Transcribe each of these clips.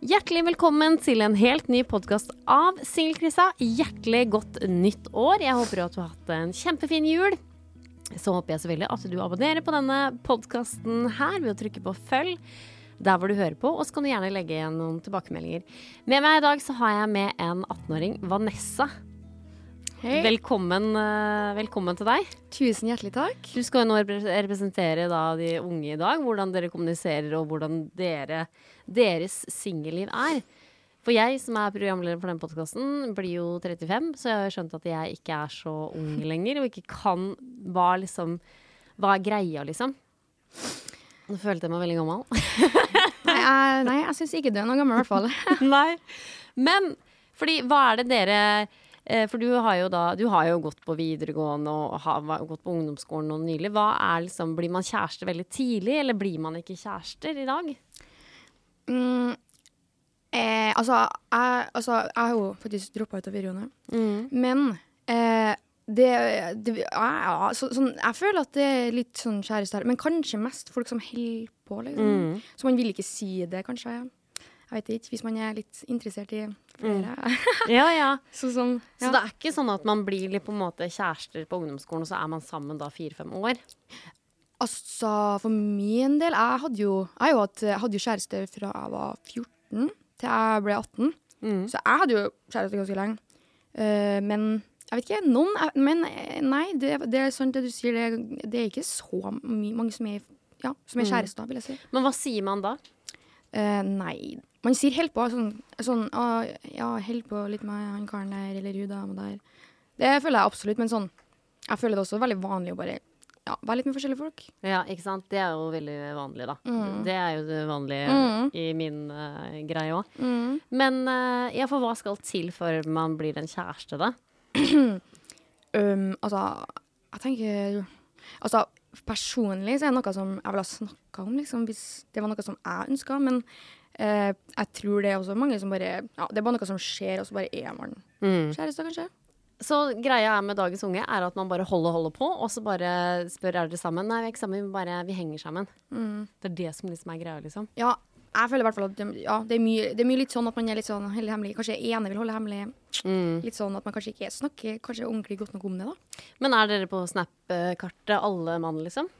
Hjertelig velkommen til en helt ny podkast av Singelkrisa. Hjertelig godt nytt år. Jeg håper at du har hatt en kjempefin jul. Så håper jeg selvfølgelig at du abonnerer på denne podkasten her ved å trykke på følg der hvor du hører på, og så kan du gjerne legge igjen noen tilbakemeldinger. Med meg i dag så har jeg med en 18-åring, Vanessa. Hei. Velkommen, eh, velkommen til deg. Tusen hjertelig takk. Du skal jo nå representere da de unge i dag, hvordan dere kommuniserer og hvordan dere, deres singelliv er. For jeg som er programleder for den podkasten, blir jo 35, så jeg har skjønt at jeg ikke er så ung lenger, og ikke kan hva liksom Hva er greia, liksom? Nå følte jeg meg veldig gammel. Nei, jeg, nei, jeg syns ikke du er noe gammel, i hvert fall. Nei. Men fordi hva er det dere For du har jo da Du har jo gått på videregående og har gått på ungdomsskolen nå nylig. Hva er liksom Blir man kjærester veldig tidlig, eller blir man ikke kjærester i dag? Mm, eh, altså, jeg, altså, jeg har jo faktisk droppa ut av videregående. Men eh, det, det ja, ja, så, sånn, Jeg føler at det er litt sånn kjæreste her. Men kanskje mest folk som holder på, liksom. Så man vil ikke si det, kanskje. Jeg vet ikke. Hvis man er litt interessert i flere. Ja, ja. så sånn, Så det er ikke sånn at man blir litt på en måte kjærester på ungdomsskolen, og så er man sammen da fire-fem år? Altså, for min del Jeg hadde jo, jeg hadde jo kjæreste fra jeg var 14 til jeg ble 18. Så jeg hadde jo kjæreste ganske lenge. Uh, men jeg vet ikke. Noen Men eh, nei, det, det er sant det du sier. Det, det er ikke så mange som er, ja, som er kjærester, vil jeg si. Men hva sier man da? Eh, nei. Man sier held på. Sånn, sånn uh, ja, held på litt med han karen der, eller hun dama der. Det føler jeg absolutt, men sånn Jeg føler det også veldig vanlig å bare ja, være litt med forskjellige folk. Ja, ikke sant? Det er jo veldig vanlig, da. Det er jo det vanlige Mm. i min uh, greie òg. Mm. Men eh, ja, for hva skal til før man blir en kjæreste, da? Um, altså, jeg tenker Altså, personlig så er det noe som jeg ville ha snakka om, liksom, hvis det var noe som jeg ønska. Men eh, jeg tror det er også mange som bare Ja, det er bare noe som skjer, og så bare er man kjærester, kanskje. Så greia er med dagens unge er at man bare holder og holder på, og så bare spør er dere sammen. Nei, vi er ikke sammen, vi bare vi henger sammen. Det er det som liksom er greia, liksom. Ja, jeg føler i hvert fall at ja, det, er mye, det er mye litt sånn at man er litt sånn holder hemmelig. Kanskje ene vil holde hemmelig. Litt sånn at man kanskje ikke snakker kanskje ordentlig godt nok om det, da. Men er dere på Snap-kartet alle mann, liksom?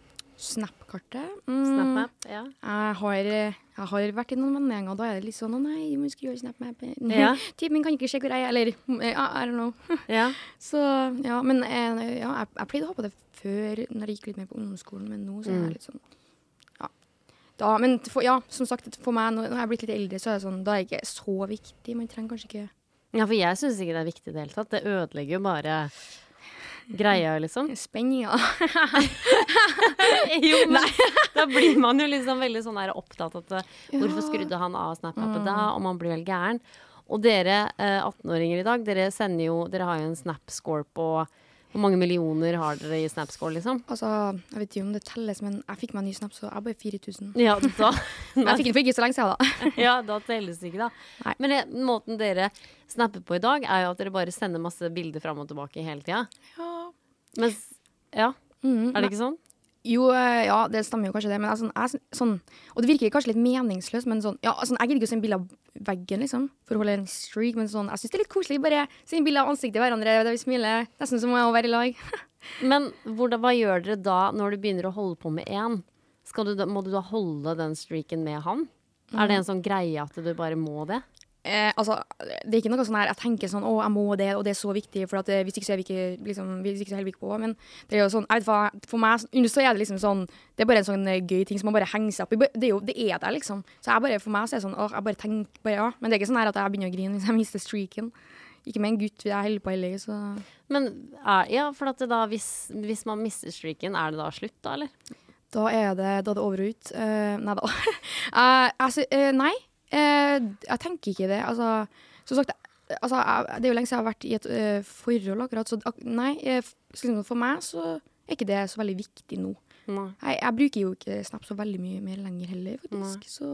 Snap-kartet. Mm, Snap-map? Ja. Jeg har, jeg har vært i noen vennegjenger, da er det litt sånn 'Å nei, du må skrive SnapMap'. Ja. Typen min kan ikke se hvor jeg er, eller I don't know. ja. Så ja, men eh, ja, jeg, jeg pleide å ha på det før, når jeg gikk litt mer på ungdomsskolen, men nå så er jeg litt sånn. Da, men for, ja, som sagt, for meg, når jeg er blitt litt eldre, så er det sånn, da er det ikke så viktig. Man trenger kanskje ikke Ja, for jeg syns ikke det er viktig i det hele tatt. Det ødelegger jo bare greia, liksom. spenninga. jo, men da blir man jo liksom veldig sånn der opptatt av at eh, hvorfor skrudde han av SnapAppet da, og man blir vel gæren. Og dere eh, 18-åringer i dag, dere sender jo Dere har jo en Snap-score på Hvor mange millioner har dere i Snap-score, liksom? altså, jeg vet ikke om det telles, men jeg fikk meg en ny snap, så jeg bare 4000. Ja, da, Jeg fikk den for ikke så lenge siden, da. ja, da telles det ikke, da. Nei. Men det, måten dere snapper på i dag, er jo at dere bare sender masse bilder fram og tilbake hele tida. Ja. Mens Ja, Mm, er det ikke sånn? Jo, eh, ja, det stemmer jo kanskje det, men jeg, er sånn, jeg, sånn Og det virker kanskje litt meningsløst, men sånn Ja, sånn, jeg gidder ikke å sende bilde av veggen, liksom, for å holde en streak, men sånn Jeg syns det er litt koselig. Bare sende bilde av ansiktet til hverandre der vi smiler. Nesten som å være i lag. Men hvordan, hva gjør dere da når du begynner å holde på med én? Må du da holde den streaken med han? Er det en sånn greie at du bare må det? Eh, altså, det er ikke noe sånn her Jeg tenker sånn Å, jeg må det, og det er så viktig, for at, eh, hvis ikke så er vi ikke liksom, Hvis ikke så holder vi ikke på. Men det er jo sånn jeg vet hva, For meg så er det liksom sånn Det er bare en sånn eh, gøy ting som man bare henger seg opp i. Det er jo det er der, liksom. Så jeg bare, for meg så er det sånn Åh, jeg bare tenker bare, ja. Men det er ikke sånn her at jeg begynner å grine hvis jeg mister streaken. Ikke med en gutt jeg holder på heller, så Men er, ja, for at da, hvis, hvis man mister streaken, er det da slutt, da, eller? Da er det, da er det over og ut. Uh, nei da. uh, altså, uh, nei, eh, jeg tenker ikke det. Altså, som sagt, altså, jeg, det er jo lenge siden jeg har vært i et uh, forhold, akkurat. Så ak nei, eh, for meg så er ikke det så veldig viktig nå. Jeg, jeg bruker jo ikke Snap så veldig mye mer lenger heller, faktisk. Så,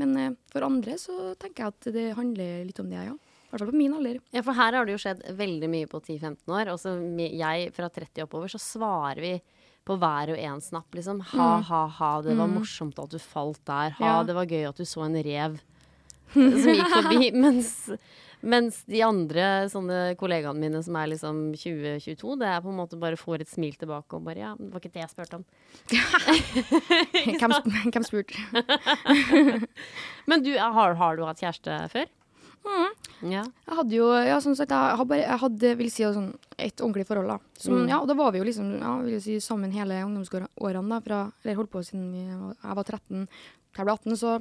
men uh, for andre så tenker jeg at det handler litt om det, ja. I hvert fall på min alder. Ja, for her har det jo skjedd veldig mye på 10-15 år. Og så jeg fra 30 oppover, så svarer vi på hver og en snapp, liksom. Ha, ha, ha, det var morsomt at du falt der. Ha, Ja. det var gøy at du så en rev som gikk forbi. mens, mens de andre sånne kollegaene mine som er liksom 20-22, det er på en måte bare får et smil tilbake og bare ja, det var ikke det jeg spurte om. hvem, hvem spurte? Men du, har, har du hatt kjæreste før? Ja. Jeg hadde jo, ja, sånn sagt, jeg, bare, jeg hadde, vil si, sånn, et ordentlig forhold, da. Som, Ja, og da var vi jo liksom, ja, vil si, sammen hele ungdomsårene, da, fra, eller holdt på siden jeg var 13 til jeg ble 18, så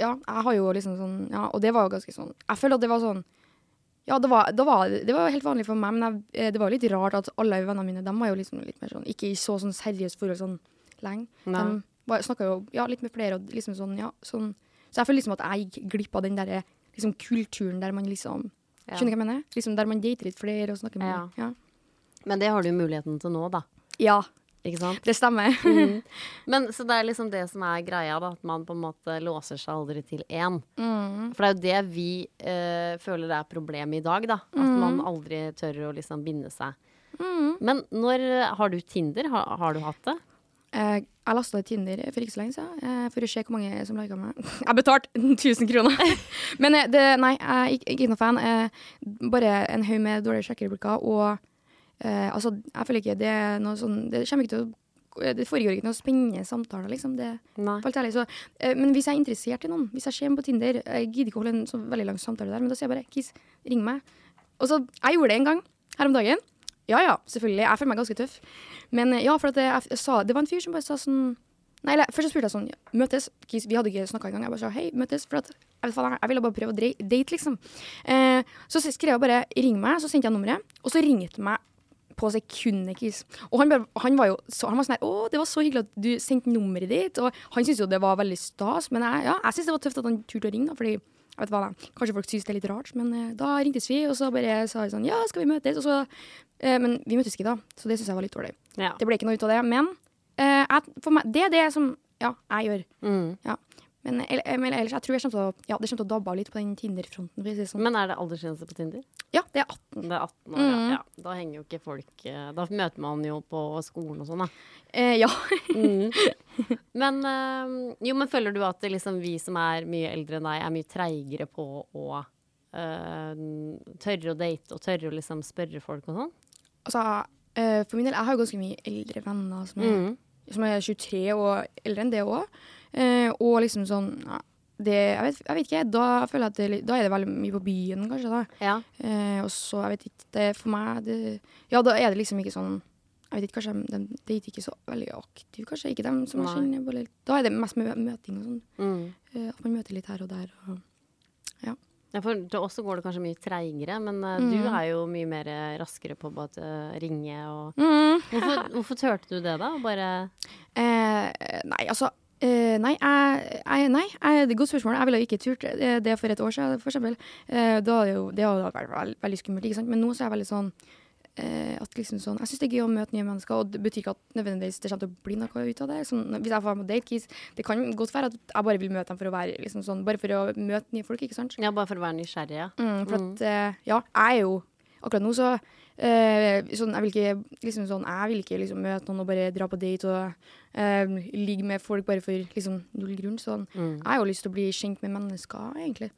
ja, jeg har jo liksom sånn, ja, og det var jo ganske sånn, jeg føler at det var sånn, ja, det var, det var, det var helt vanlig for meg, men jeg, eh, det var litt rart at alle vennene mine, de var jo liksom litt mer sånn, ikke i så sånn seriøst forhold sånn lenge. Nei. De snakka jo, ja, litt med flere, og liksom sånn, ja, sånn, så jeg føler liksom at jeg gikk glipp av den der, liksom kulturen der man liksom, Ja. skjønner du hva jeg mener? Liksom der man dater litt flere og snakker med, Ja. ja. Men det har du muligheten til nå, da. Ja, Ikke sant? det stemmer. Men Så det er liksom det som er greia, da. At man på en måte låser seg aldri til én. Mm. For det er jo det vi eh, føler er problemet i dag, da. At Mm. man aldri tør å liksom binde seg. Men når Har du Tinder? Har, har du hatt det? Eh, jeg lasta ned Tinder for ikke så lenge siden, eh, for å se hvor mange som lika meg. Jeg betalte 1000 kroner! Men eh, det, nei, jeg er ikke, noe fan. Bare en haug med dårlige sjekkereplikker. Og altså, jeg føler ikke det er noe sånn Det kommer ikke til å Det foregår ikke noen spennende samtaler, liksom. Det, ærlig, så, men hvis jeg er interessert i noen, hvis jeg ser en på Tinder Jeg gidder ikke å holde en så veldig lang samtale der, men da sier jeg bare 'Kiss, ring meg'. Og så, Jeg gjorde det en gang her om dagen. Ja ja, selvfølgelig. Jeg føler meg ganske tøff. Men eh, ja, for at jeg, jeg sa, det var en fyr som bare sa sånn Nei, eller, Først så spurte jeg sånn Møtes? Vi hadde ikke snakka engang. Jeg bare sa hei, møtes. For at jeg, vet faen, jeg, ville bare prøve å date, liksom. Eh, så skrev jeg bare 'ring meg', så sendte jeg nummeret. Og så ringte han meg på sekundet, Kis. Og han, bare, han var jo så, han var sånn her 'Å, det var så hyggelig at du sendte nummeret ditt'. Og han syntes jo det var veldig stas, men jeg, ja, jeg syntes det var tøft at han turte å ringe, da, fordi jeg vet hva, da. Kanskje folk syns det er litt rart, men eh, da ringtes vi, og så bare sa vi sånn 'Ja, skal vi møtes?' Og så, eh, men vi møttes ikke da, så det syns jeg var litt dårlig. Ja. Det ble ikke noe ut av det. Men eh, jeg, for meg, det er det som ja, jeg gjør. Mm. Ja. Men, eh, men ellers, jeg tror jeg kommer til å, ja, det kommer til å dabbe av litt på den Tinder-fronten. Sånn. Men er det aldersgrense på Tinder? Ja, det er 18. Det er 18 år, Mm. ja. ja. Da henger jo ikke folk eh, Da møter man jo på skolen og sånn, da. Eh, ja. Men eh, jo, men føler du at det liksom vi som er mye eldre enn deg, er mye treigere på å eh, tørre å date og tørre å liksom spørre folk og sånn? altså, eh, for min del, jeg har jo ganske mye eldre venner som er, Mm. Som er 23 og eldre enn det òg. Eh, og liksom sånn ja, det, jeg, vet, jeg vet ikke, da føler jeg at det, er da er det veldig mye på byen, kanskje. da. Ja. Eh, og så, jeg vet ikke, det for meg det, Ja, da er det liksom ikke sånn Jeg vet ikke, kanskje de, de dater ikke så veldig aktivt, kanskje. Ikke dem som jeg Nei. kjenner. Bare, da er det mest med møting og sånn. Mm. Eh, at man møter litt her og der. Og, Ja, for til oss går det kanskje mye treigere, men uh, Mm. du er jo mye mer eh, raskere på å eh, ringe og Mm. hvorfor, hvorfor turte du det, da? Bare Eh, nei, altså eh, nei, jeg, nei jeg, det er et godt spørsmål. Jeg ville ikke turt eh, det for et år siden, f.eks. Eh, da hadde jo, det hadde vært veld, veldig skummelt, ikke sant. Men nå så er jeg veldig sånn eh, at liksom sånn, Jeg syns det er gøy å møte nye mennesker, og det betyr ikke at nødvendigvis det kommer til å bli noe ut av det. Sånn, hvis jeg får være med date kiss, det kan godt være at jeg bare vil møte dem for å være liksom sånn, bare for å møte nye folk, ikke sant. Ja, bare for å være nysgjerrig, ja. Mm, for at, eh, ja, jeg er jo Akkurat nå så eh, sånn, Jeg vil ikke liksom sånn Jeg vil ikke liksom møte noen og bare dra på date og eh, ligge med folk bare for liksom null grunn. Sånn. Mm. Jeg har jo lyst til å bli kjent med mennesker, egentlig.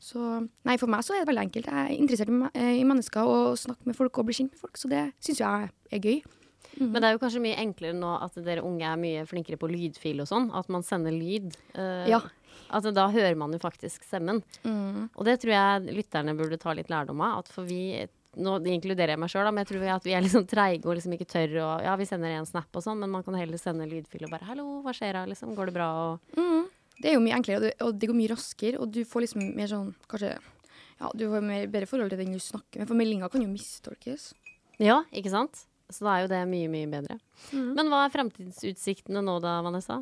Så nei, for meg så er det veldig enkelt. Jeg er interessert i, eh, mennesker og snakke med folk og bli kjent med folk, så det syns jeg er gøy. Men det er jo kanskje mye enklere nå at dere unge er mye flinkere på lydfil og sånn. At man sender lyd. Uh, Ja. At da hører man jo faktisk stemmen. Mm. Og det tror jeg lytterne burde ta litt lærdom av. At for vi Nå inkluderer jeg meg sjøl, men jeg tror at vi er liksom treige og liksom ikke tør å Ja, vi sender en snap og sånn, men man kan heller sende lydfil og bare 'Hallo, hva skjer da?' Liksom. Går det bra? Og Mm. Det er jo mye enklere, og det, går mye raskere, og du får liksom mer sånn Kanskje ja, du får mer, bedre forhold til den du snakker med, for meldinga kan jo mistolkes. Ja, ikke sant? Så da er jo det mye, mye bedre. Men hva er fremtidsutsiktene nå da, Vanessa?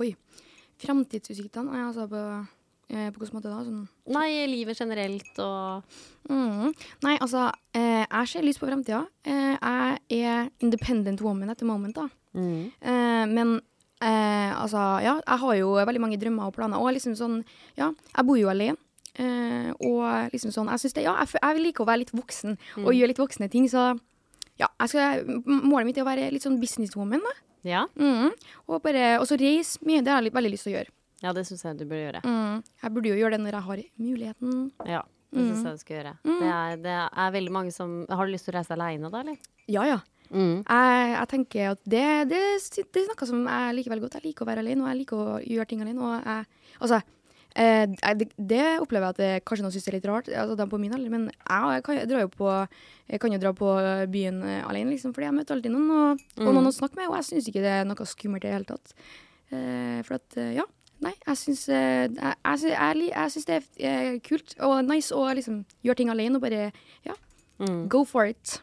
Oi. Framtidsutsiktene? Altså på, eh, på hvilken måte da? Sånn Nei, livet generelt og Mm. Nei, altså, eh, jeg ser lyst på fremtida. Eh, jeg er independent woman at the moment, da. mm. Eh, men eh, altså, ja, jeg har jo veldig mange drømmer og planer. Og liksom sånn, ja, jeg bor jo alene. Eh, og liksom sånn, jeg syns det, ja, jeg, jeg liker å være litt voksen og gjøre litt voksne ting, så ja, skal, målet mitt er å være litt sånn businesswoman, da. Ja? Mm. Og bare, og så reise mye, det har jeg litt, veldig lyst til å gjøre. Ja, det syns jeg du burde gjøre. Mm. Jeg burde jo gjøre det når jeg har muligheten. Ja, det syns jeg du skal gjøre. Det, er, det er veldig mange som Har du lyst til å reise alene da, eller? Ja, ja. Mm. Jeg, jeg tenker at det, det, det er noe som jeg liker veldig godt. Jeg liker å være alene, og jeg liker å gjøre ting alene. Og jeg, altså, eh, det, det opplever jeg at det, kanskje noen syns er litt rart, altså, de på min alder, men jeg, kan, jo på, jeg kan jo dra på byen eh, alene, liksom, fordi jeg møter alltid noen, og, og noen å snakke med, og jeg syns ikke det er noe skummelt i det hele tatt. Eh, for at, eh, ja. Nei, jeg syns, eh, jeg, jeg, jeg, syns det er kult og nice å liksom gjøre ting alene og bare ja, go for it.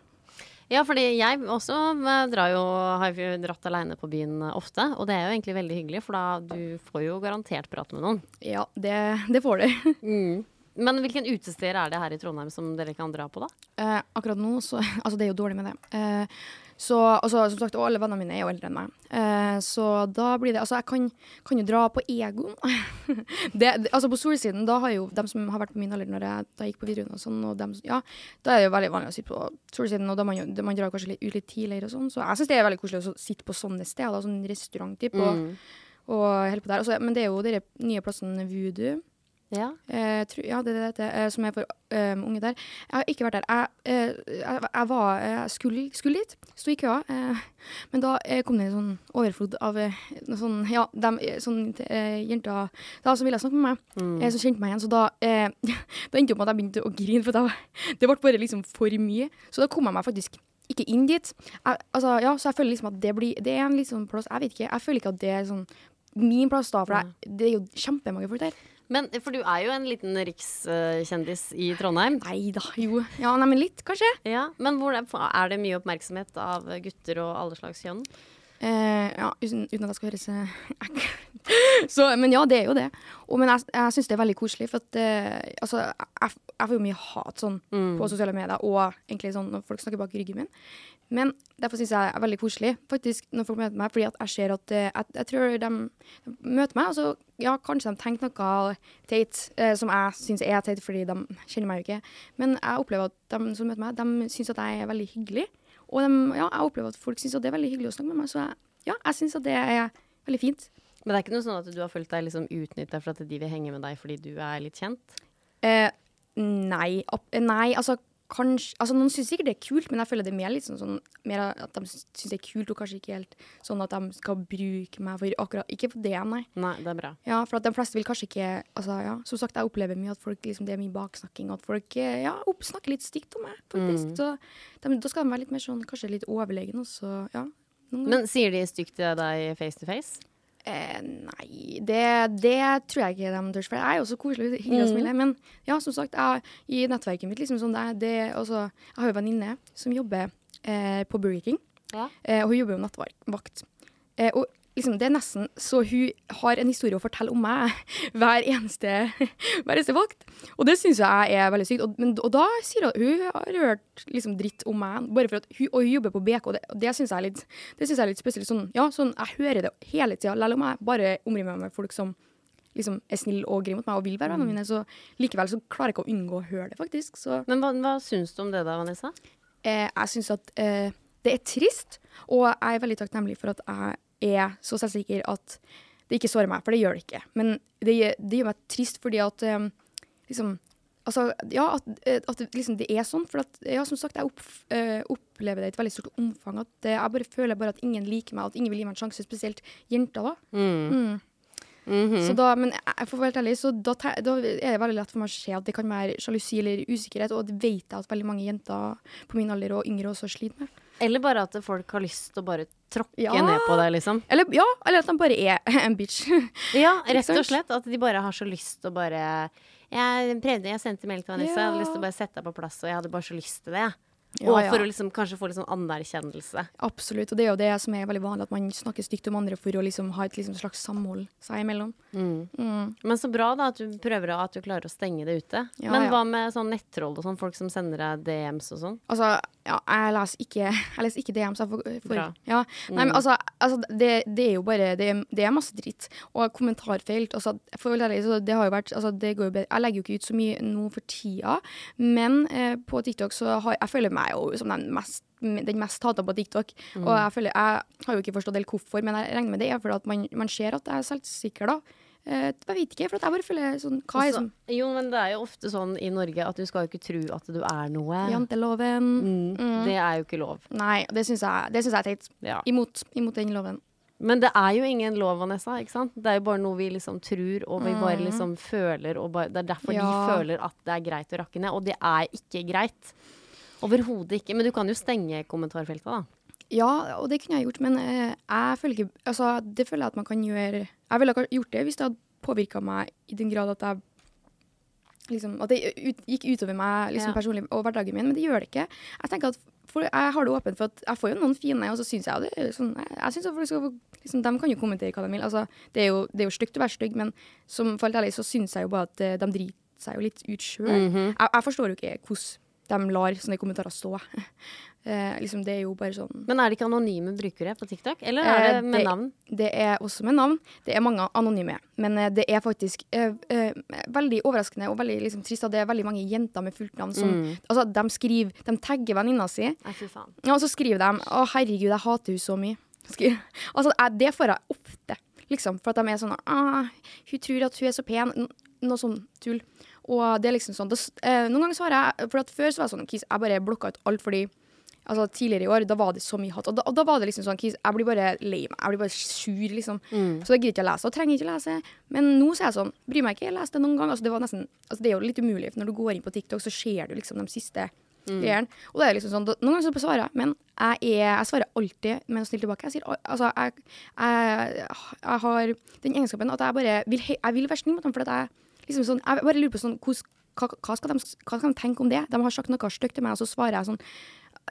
Ja, fordi jeg også eh, drar jo, har jo dratt aleine på byen eh, ofte. Og det er jo egentlig veldig hyggelig, for da du får jo garantert prate med noen. Ja, det, det får du. Men hvilken utesteder er det her i Trondheim som dere kan dra på, da? Eh, akkurat nå, så Altså, det er jo dårlig med det. Eh, så altså, som sagt, alle vennene mine er jo eldre enn meg. Eh, så da blir det Altså, jeg kan, kan jo dra på Egon. det, det, altså, på Solsiden, da har jo dem som har vært på min alder når jeg, da jeg gikk på videregående og sånn, og dem, ja, da er det jo veldig vanlig å sitte på Solsiden, og da man, da man drar kanskje litt, ut litt tidligere og sånn. Så jeg syns det er veldig koselig å sitte på sånne steder, da, sånn restaurant-type, og, og holde på der. Altså, men det er jo de nye plassene Voodoo. Ja. Uh, tru, ja, det er det det heter, eh, som er for um, unge der. Jeg har ikke vært der. Jeg, uh, jeg, var, skulle, skulle dit, sto i køa, men da kom det en sånn overflod av sånn, ja, dem, eh, sånn, eh, jenter da, som ville snakke med meg, eh, som kjente meg igjen. Så da, da endte det opp med at jeg begynte å grine, for da, det ble bare liksom for mye. Så da kom jeg meg faktisk ikke inn dit. Jeg, altså, ja, så jeg føler liksom at det blir Det er en litt sånn plass Jeg vet ikke. Jeg føler ikke at det er sånn min plass da, for jeg, det er jo kjempemange folk der. Men for du er jo en liten rikskjendis i Trondheim. Nei da, jo. Ja, nei, men litt, kanskje. Ja, Men er, er det mye oppmerksomhet av gutter og alle slags kjønn? Eh, ja, uten, uten at jeg skal høres eh, Så, Men ja, det er jo det. Og, men jeg, jeg syns det er veldig koselig, for at eh, altså, jeg, jeg får jo mye hat sånn på sosiale medier, og egentlig sånn når folk snakker bak ryggen min. Men derfor syns jeg er veldig koselig faktisk når folk møter meg, fordi at jeg ser at eh, jeg, jeg tror de, møter meg, og så ja, kanskje de tenker noe teit eh, som jeg syns er teit, fordi de kjenner meg jo ikke. Men jeg opplever at de som møter meg, de syns at jeg er veldig hyggelig. Og de, ja, jeg opplever at folk syns det er veldig hyggelig å snakke med meg, så jeg, ja, jeg syns at det er veldig fint. Men det er ikke noe sånn at du har følt deg liksom utnytta for at de vil henge med deg fordi du er litt kjent? Eh, nei, nei, altså kanskje Altså Noen syns sikkert det er kult, men jeg føler det er mer litt sånn, sånn mer at de syns det er kult, og kanskje ikke helt sånn at de skal bruke meg for akkurat Ikke for det, nei. Nei, det er bra. Ja, for at de fleste vil kanskje ikke Altså, ja, som sagt, jeg opplever mye at folk liksom, det er mye baksnakking, og at folk eh, ja, snakker litt stygt om meg, faktisk. Så de, da skal de være litt mer sånn, kanskje litt overlegen, og så, ja. Men sier de stygt til deg face to face? Eh, nei, det, det tror jeg ikke de tør. For det er jo så koselig og hyggelig og smilende. Men ja, som sagt, jeg, i nettverket mitt, liksom sånn det, det også, Jeg har jo en venninne som jobber eh, på Burger King, Ja. eh, og hun jobber jo nattvakt. Eh, og liksom, det er nesten så hun har en historie å fortelle om meg hver eneste, hver eneste vakt. Og det syns jeg er veldig sykt. Og, men, og da sier hun hun har hørt liksom, dritt om meg, bare for at hun, og hun jobber på BK, og det, og det syns jeg er litt jeg er litt spesielt. Sånn, ja, sånn, jeg hører det hele tida, selv om jeg bare omriver meg med folk som liksom, er snille og greie mot meg og vil være vennene mine, så likevel så klarer jeg ikke å unngå å høre det, faktisk. Så Men hva, hva syns du om det da, Vanessa? eh, jeg syns at eh, det er trist, og jeg er veldig takknemlig for at jeg er så selvsikker at det ikke sårer meg, for det gjør det ikke. Men det, det gjør meg trist fordi at um, liksom Altså, ja, at, eh, at det, liksom, det er sånn. For at, ja, som sagt, jeg opp, eh, opplever det i et veldig stort omfang. At eh, jeg bare føler bare at ingen liker meg, at ingen vil gi meg en sjanse. Spesielt jenter, da. Mm. Så da, men jeg, jeg får være helt ærlig, så da, da er det veldig lett for meg å se at det kan være sjalusi eller usikkerhet, og det vet jeg at veldig mange jenter på min alder og yngre også sliter med. Eller bare at folk har lyst til å bare tråkke Ja. ned på deg, liksom? Eller, ja, eller at de bare er en bitch. Ja, rett og slett. At de bare har så lyst til å bare Jeg prøvde, jeg sendte melding til Vanessa, jeg hadde lyst til å bare sette deg på plass, og jeg hadde bare så lyst til det. Ja, og ja. for å liksom, kanskje få litt sånn anerkjennelse. Absolutt. Og det er jo det som er veldig vanlig, at man snakker stygt om andre for å liksom ha et liksom slags samhold seg imellom. Mm. Men så bra da at du prøver at du klarer å stenge det ute. Ja, Men ja. hva med sånn nettroll og sånn, folk som sender deg DMs og sånn? Altså, ja, jeg leser ikke, jeg leser ikke så jeg for, for ja. Nei, men altså, altså det, det er jo bare Det, det er masse dritt. Og kommentarfelt altså, ærlig, det har jo vært altså, det går jo bedre. Jeg legger jo ikke ut så mye nå for tida, men eh, på TikTok så har jeg føler meg jo som den mest den mest hata på TikTok. Og jeg føler, jeg har jo ikke forstått helt hvorfor, men jeg regner med det er fordi at man, man ser at jeg er selvsikker da. Eh, jeg vet ikke, for jeg bare føler sånn Hva er Altså, jo, men det er jo ofte sånn i Norge at du skal jo ikke tro at du er noe. Janteloven? Mm, Det er jo ikke lov. Nei, det syns jeg, jeg er teit. Ja. Imot, imot den loven. Men det er jo ingen lov, Vanessa. ikke sant? Det er jo bare noe vi liksom tror, og vi bare liksom føler. Og bare, det er derfor Mm. Ja. de føler at det er greit å rakke ned. Og det er ikke greit. Overhodet ikke. Men du kan jo stenge kommentarfeltet, da. Ja, og det kunne jeg gjort, men eh, jeg føler ikke Altså, det føler jeg at man kan gjøre Jeg ville ha gjort det hvis det hadde påvirka meg i den grad at jeg liksom, At det ut, gikk utover meg liksom, Ja. personlig og hverdagen min, men det gjør det ikke. Jeg tenker at for, jeg har det åpent for at jeg får jo noen fine, og så syns jeg det sånn Jeg, jeg synes at folk skal liksom, De kan jo kommentere hva de vil. Altså, det er jo, det er jo stygt å være stygg, men som for helt ærlig så syns jeg jo bare at eh, de driter seg jo litt ut sjøl. jeg, jeg forstår jo ikke hvordan de lar sånne kommentarer stå. Eh, liksom, det er jo bare sånn Men er det ikke anonyme brukere på TikTok? Eller er det Eh, med det- navn? Det er også med navn. Det er mange anonyme. Men eh, det er faktisk eh, eh, veldig overraskende og veldig liksom, trist at det er veldig mange jenter med fullt navn som Mm. altså, De skriver, de tagger venninna si, ja, og så skriver de 'Å, herregud, jeg hater henne så mye'. Skriver. Altså, det får jeg ofte, liksom. For at de er sånn ah, 'Hun tror at hun er så pen'. Noe sånn tull. Og det er liksom sånn det, eh, Noen ganger svarer jeg For at før så var jeg sånn Kis, jeg bare blokka ut alt fordi Altså Tidligere i år da var det så mye hat. Og da, og da var det liksom sånn jeg blir bare lei meg. Jeg blir bare sur, liksom. Så det gidder ikke å lese. Og trenger ikke å lese. Men nå så er jeg sånn Bryr meg ikke. Jeg leste det noen gang. Altså, det, var nesten, altså, det er jo litt umulig. For når du går inn på TikTok, så ser du liksom de siste greiene. Og det er liksom sånn da, Noen ganger så svarer jeg, men jeg, er, jeg svarer alltid med å stille tilbake. Jeg sier altså jeg, jeg, jeg har den egenskapen at jeg bare vil, jeg vil være snill mot dem. For at jeg liksom sånn Jeg bare lurer på sånn hvordan- hva, skal de, hva skal de tenke om det? De har sagt noe stygt til meg, og så svarer jeg sånn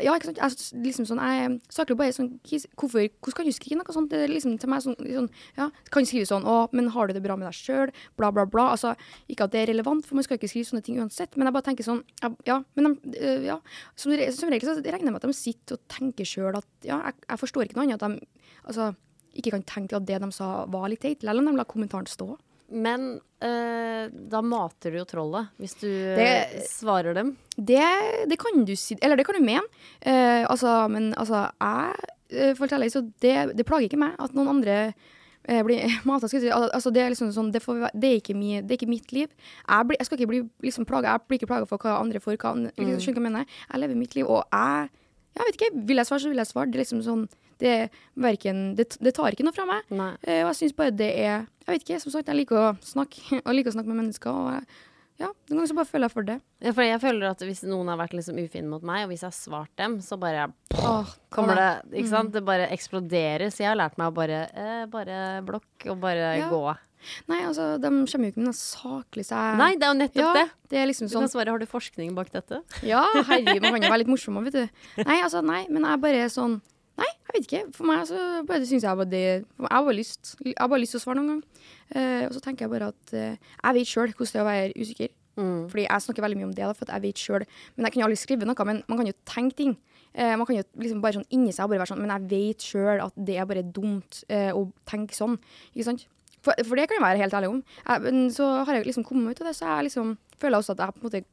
ja, ikke sant? Jeg, s- liksom sånn, jeg snakker jo bare sånn hvorfor, Hvordan kan du skrive noe sånt? Det liksom til meg sånn, sånn ja, Kan du skrive sånn Å, men har du det bra med deg sjøl? Bla, bla, bla. Altså, ikke at det er relevant, for man skal ikke skrive sånne ting uansett. Men jeg bare tenker sånn Ja, men de, øh, ja. Som, som regel så regner jeg med at de sitter og tenker sjøl at Ja, jeg, jeg forstår ikke noe annet at de altså, ikke kan tenke at det de sa, var litt teit. Eller om de la kommentaren stå. Men eh, da mater du jo trollet, hvis du Det- eh, svarer dem. Det, det kan du si Eller det kan du mene. Eh, altså, men altså, jeg forteller For å være ærlig, så det, det plager ikke meg at noen andre eh, blir mata. Si. Altså, det er liksom sånn Det, får, det, er ikke mi, det er ikke mitt liv. Jeg, blir, jeg skal ikke bli liksom plaga. Jeg blir ikke plaga for hva andre får. Hva, andre- mm. skjønner du hva jeg mener? Jeg lever mitt liv, og jeg jeg vet ikke, Vil jeg svare, så vil jeg svare. Det er liksom sånn Det, verken, det, det tar ikke noe fra meg. Nei. Eh, og jeg syns bare det er Jeg vet ikke, som sagt, jeg liker å snakke, og liker å snakke med mennesker. Og jeg, ja, Noen ganger så bare føler jeg for det. Ja, for jeg føler at hvis noen har vært liksom ufin mot meg, og hvis jeg har svart dem, så bare Åh, kommer det Mm. Ikke sant? Det bare eksploderer. Så jeg har lært meg å bare eh, Bare blokk og bare Ja. gå. Nei, altså, de kommer jo ikke med noe saklig seg Nei, det er jo nettopp ja, det. det er liksom Du sånn kan svare har du forskning bak dette? Ja, herregud, man kan jo være litt morsom òg, vet du. Nei, altså, nei, men jeg er bare sånn Nei, jeg vet ikke. For meg så bare syns jeg bare det Jeg har bare lyst Jeg har bare lyst til å svare noen gang. Eh, og så tenker jeg bare at eh, jeg vet sjøl hvordan det er å være usikker. Mm. Fordi jeg snakker veldig mye om det, da, for jeg vet sjøl. Men jeg kan jo aldri skrive noe, men man kan jo tenke ting. Eh, man kan jo liksom bare sånn inni seg bare være sånn Men jeg vet sjøl at det er bare dumt eh, å tenke sånn. Ikke sant? For, for det kan jeg være helt ærlig om. Jeg, men så har jeg liksom kommet ut av det, så jeg liksom føler også at jeg på en måte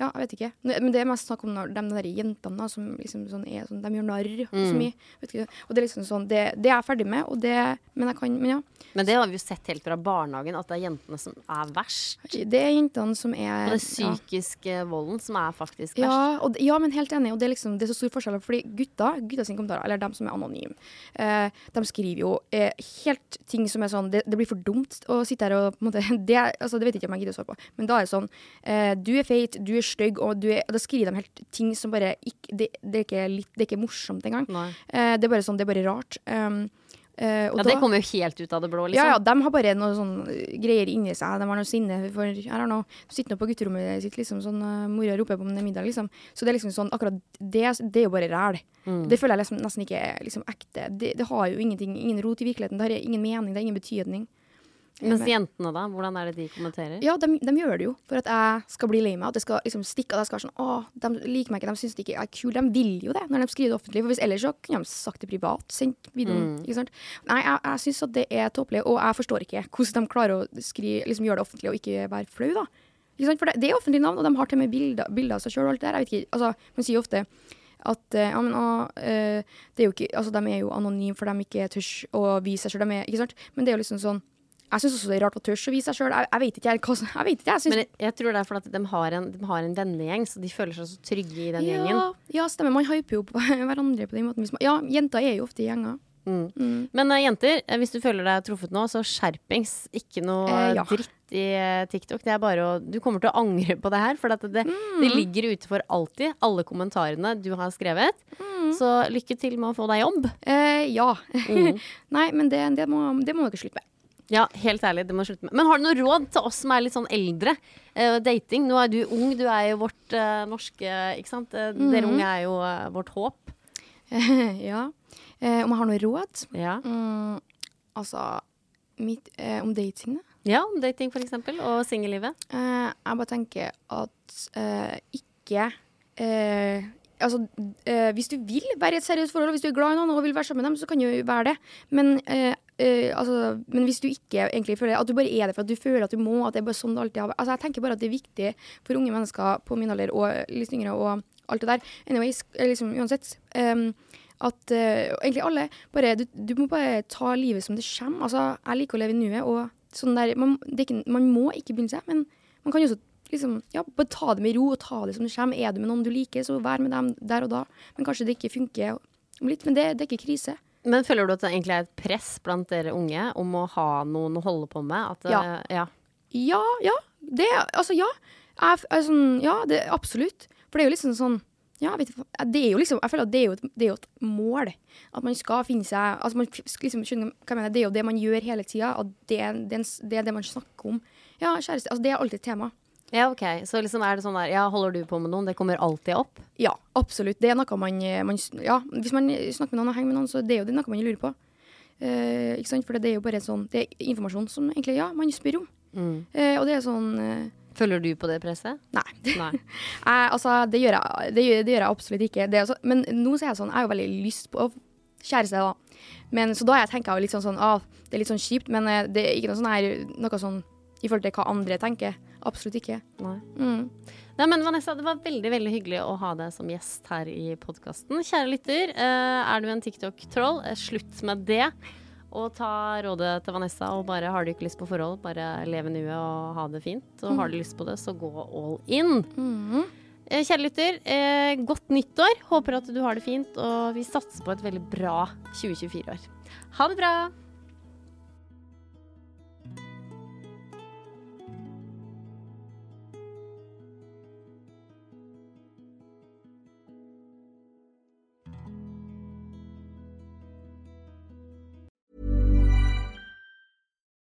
ja, jeg vet ikke. Men det er mest snakk om de der jentene som liksom sånn er sånn, de gjør narr så mye. Og det er liksom sånn, det, det er jeg ferdig med, og det, men jeg kan, men ja. Men det har vi jo sett helt fra barnehagen, at det er jentene som er verst. Det er jentene som er Og den ja. psykiske volden som er faktisk verst. Ja, d- ja, men helt enig. Og det er, liksom, det er så stor forskjell. Fordi gutta, gutta sine kommentarer, eller dem som er anonyme, eh, de skriver jo eh, helt ting som er sånn det, det blir for dumt å sitte her og på en måte det, altså, det vet jeg ikke om jeg gidder å svare på. Men da er det sånn eh, Du er feit, du er stygg, og du er, og da skriver de helt ting som bare ikke Det, det, er, ikke litt, det er ikke morsomt engang. Eh, det er bare sånn, det er bare rart. Um, Eh, og Ja, da- det kommer jo helt ut av det blå, liksom. ja, ja, de har bare noe sånn eh, greier inni seg. De har noe sinne for Jeg har noe sitter nå på gutterommet sitt, liksom, sånn uh, mora roper på om det er middag, liksom. Så det er liksom sånn, akkurat det, det er jo bare ræl. Mm. Det føler jeg liksom, nesten ikke er liksom, ekte. Det, det har jo ingenting, ingen rot i virkeligheten. Det har ingen mening, det har ingen betydning. Mens jentene, da? Hvordan er det de kommenterer? Ja, de, de gjør det jo for at jeg skal bli lei meg. At det skal liksom stikke At jeg skal være sånn Å, de liker meg ikke, de syns det ikke er kult. De vil jo det når de skriver det offentlig. For hvis ellers så kunne de sagt det privat. Sendt videoen. Ikke sant? Nei, jeg, jeg syns at det er tåpelig, og jeg forstår ikke hvordan de klarer å skrive, liksom gjøre det offentlig og ikke være flau, da. Ikke sant? For det, det er offentlige navn, og de har til og med bilder, bilder av seg sjøl og alt det der. Jeg vet ikke, altså, Man sier ofte at eh, ja, men, å, eh, det er ikke, altså, de er jo anonyme for de ikke tør å vise seg sjøl. Men det er jo liksom sånn Jeg syns også det er rart å tørre å vise seg sjøl. Jeg, jeg vet ikke, jeg, hva jeg vet ikke, jeg synes, Men jeg, jeg tror det er fordi de har, en, de har en vennegjeng, så de føler seg så trygge i den gjengen. Ja, ja, stemmer. Man hyper jo på hverandre på den måten. Man, ja, jenter er jo ofte i gjenger. Men eh, jenter, eh, hvis du føler deg truffet nå, så skjerpings. Ikke noe Eh, ja. dritt i eh, TikTok. Det er bare å Du kommer til å angre på det her, for det, det, Mm. det ligger ute for alltid. Alle kommentarene du har skrevet. Mm. Så lykke til med å få deg jobb. Eh, ja. Mm. Nei, men det, det, må, det må dere slutte med. Ja, helt ærlig, det må slutte med. Men har du noe råd til oss som er litt sånn eldre? Uh, dating. Nå er du ung, du er jo vårt uh, norske Ikke sant? Eh, Dere Mhm. unge er jo vårt håp. ja. Om jeg har noe råd? Ja. Mm, altså mitt, Om dating, da? ja, dating for eksempel. Og singellivet. Jeg bare tenker at ikke Altså, eh, hvis du vil være i et seriøst forhold, og hvis du er glad i noen og vil være sammen med dem, så kan du være det. Men, eh, eh, altså, men hvis du ikke egentlig føler at du bare er det for at du føler at du må, at det er bare sånn det alltid har vært Altså, jeg tenker bare at det er viktig for unge mennesker på min alder og litt yngre og alt det der. Anyways, eh, liksom uansett. Um, at eh, egentlig alle bare du, du må bare ta livet som det kommer. Altså, jeg liker å leve i nuet, og sånn der man, ikke, man må ikke begynne seg, men man kan jo også liksom, ja, bare ta det med ro og ta det som det kommer. Er du med noen du liker, så vær med dem der og da. Men kanskje det ikke funker om litt. Men det, det er ikke krise. Men føler du at det egentlig er et press blant dere unge om å ha noen å holde på med? At, Ja. eh, ja. Ja, ja. Det, altså, ja. Jeg, sånn, ja, det absolutt. For det er jo liksom sånn ja, vet du, det er jo liksom, jeg føler at det er jo et, det er jo et mål. At man skal finne seg altså man liksom, skjønner hva jeg mener, Det er jo det man gjør hele tida. Og det, det, det er det man snakker om. Ja, kjæreste. Altså, det er alltid et tema. Ja, ok. Så liksom er det sånn der Ja, holder du på med noen? Det kommer alltid opp? Ja, absolutt. Det er noe man, man Ja, hvis man snakker med noen og henger med noen, så det er jo det noe man lurer på. Eh, ikke sant? For det er jo bare sånn Det er informasjon som egentlig, ja, man spør om. Eh, og det er sånn eh, Følger du på det presset? Nei. Nei. Jeg, altså, det gjør jeg, det gjør, det gjør jeg absolutt ikke. Det er altså, men nå så er jeg sånn, jeg har jo veldig lyst på kjæreste, da. Men, så da har jeg tenkt litt sånn, sånn ah, det er litt sånn kjipt, men eh, det er ikke noe sånn her, noe sånn i forhold til hva andre tenker. Absolutt ikke. Nei. Mm. Nei, men Vanessa, det var veldig veldig hyggelig å ha deg som gjest her i podkasten. Kjære lytter, eh, er du en TikTok-troll, eh, slutt med det. Og ta rådet til Vanessa og bare har du ikke lyst på forhold, bare leve nuet og ha det fint. Og har du lyst på det, så gå all in. Mm. Eh, Kjære lytter, godt nyttår. Håper at du har det fint, og vi satser på et veldig bra 2024-år. Ha det bra!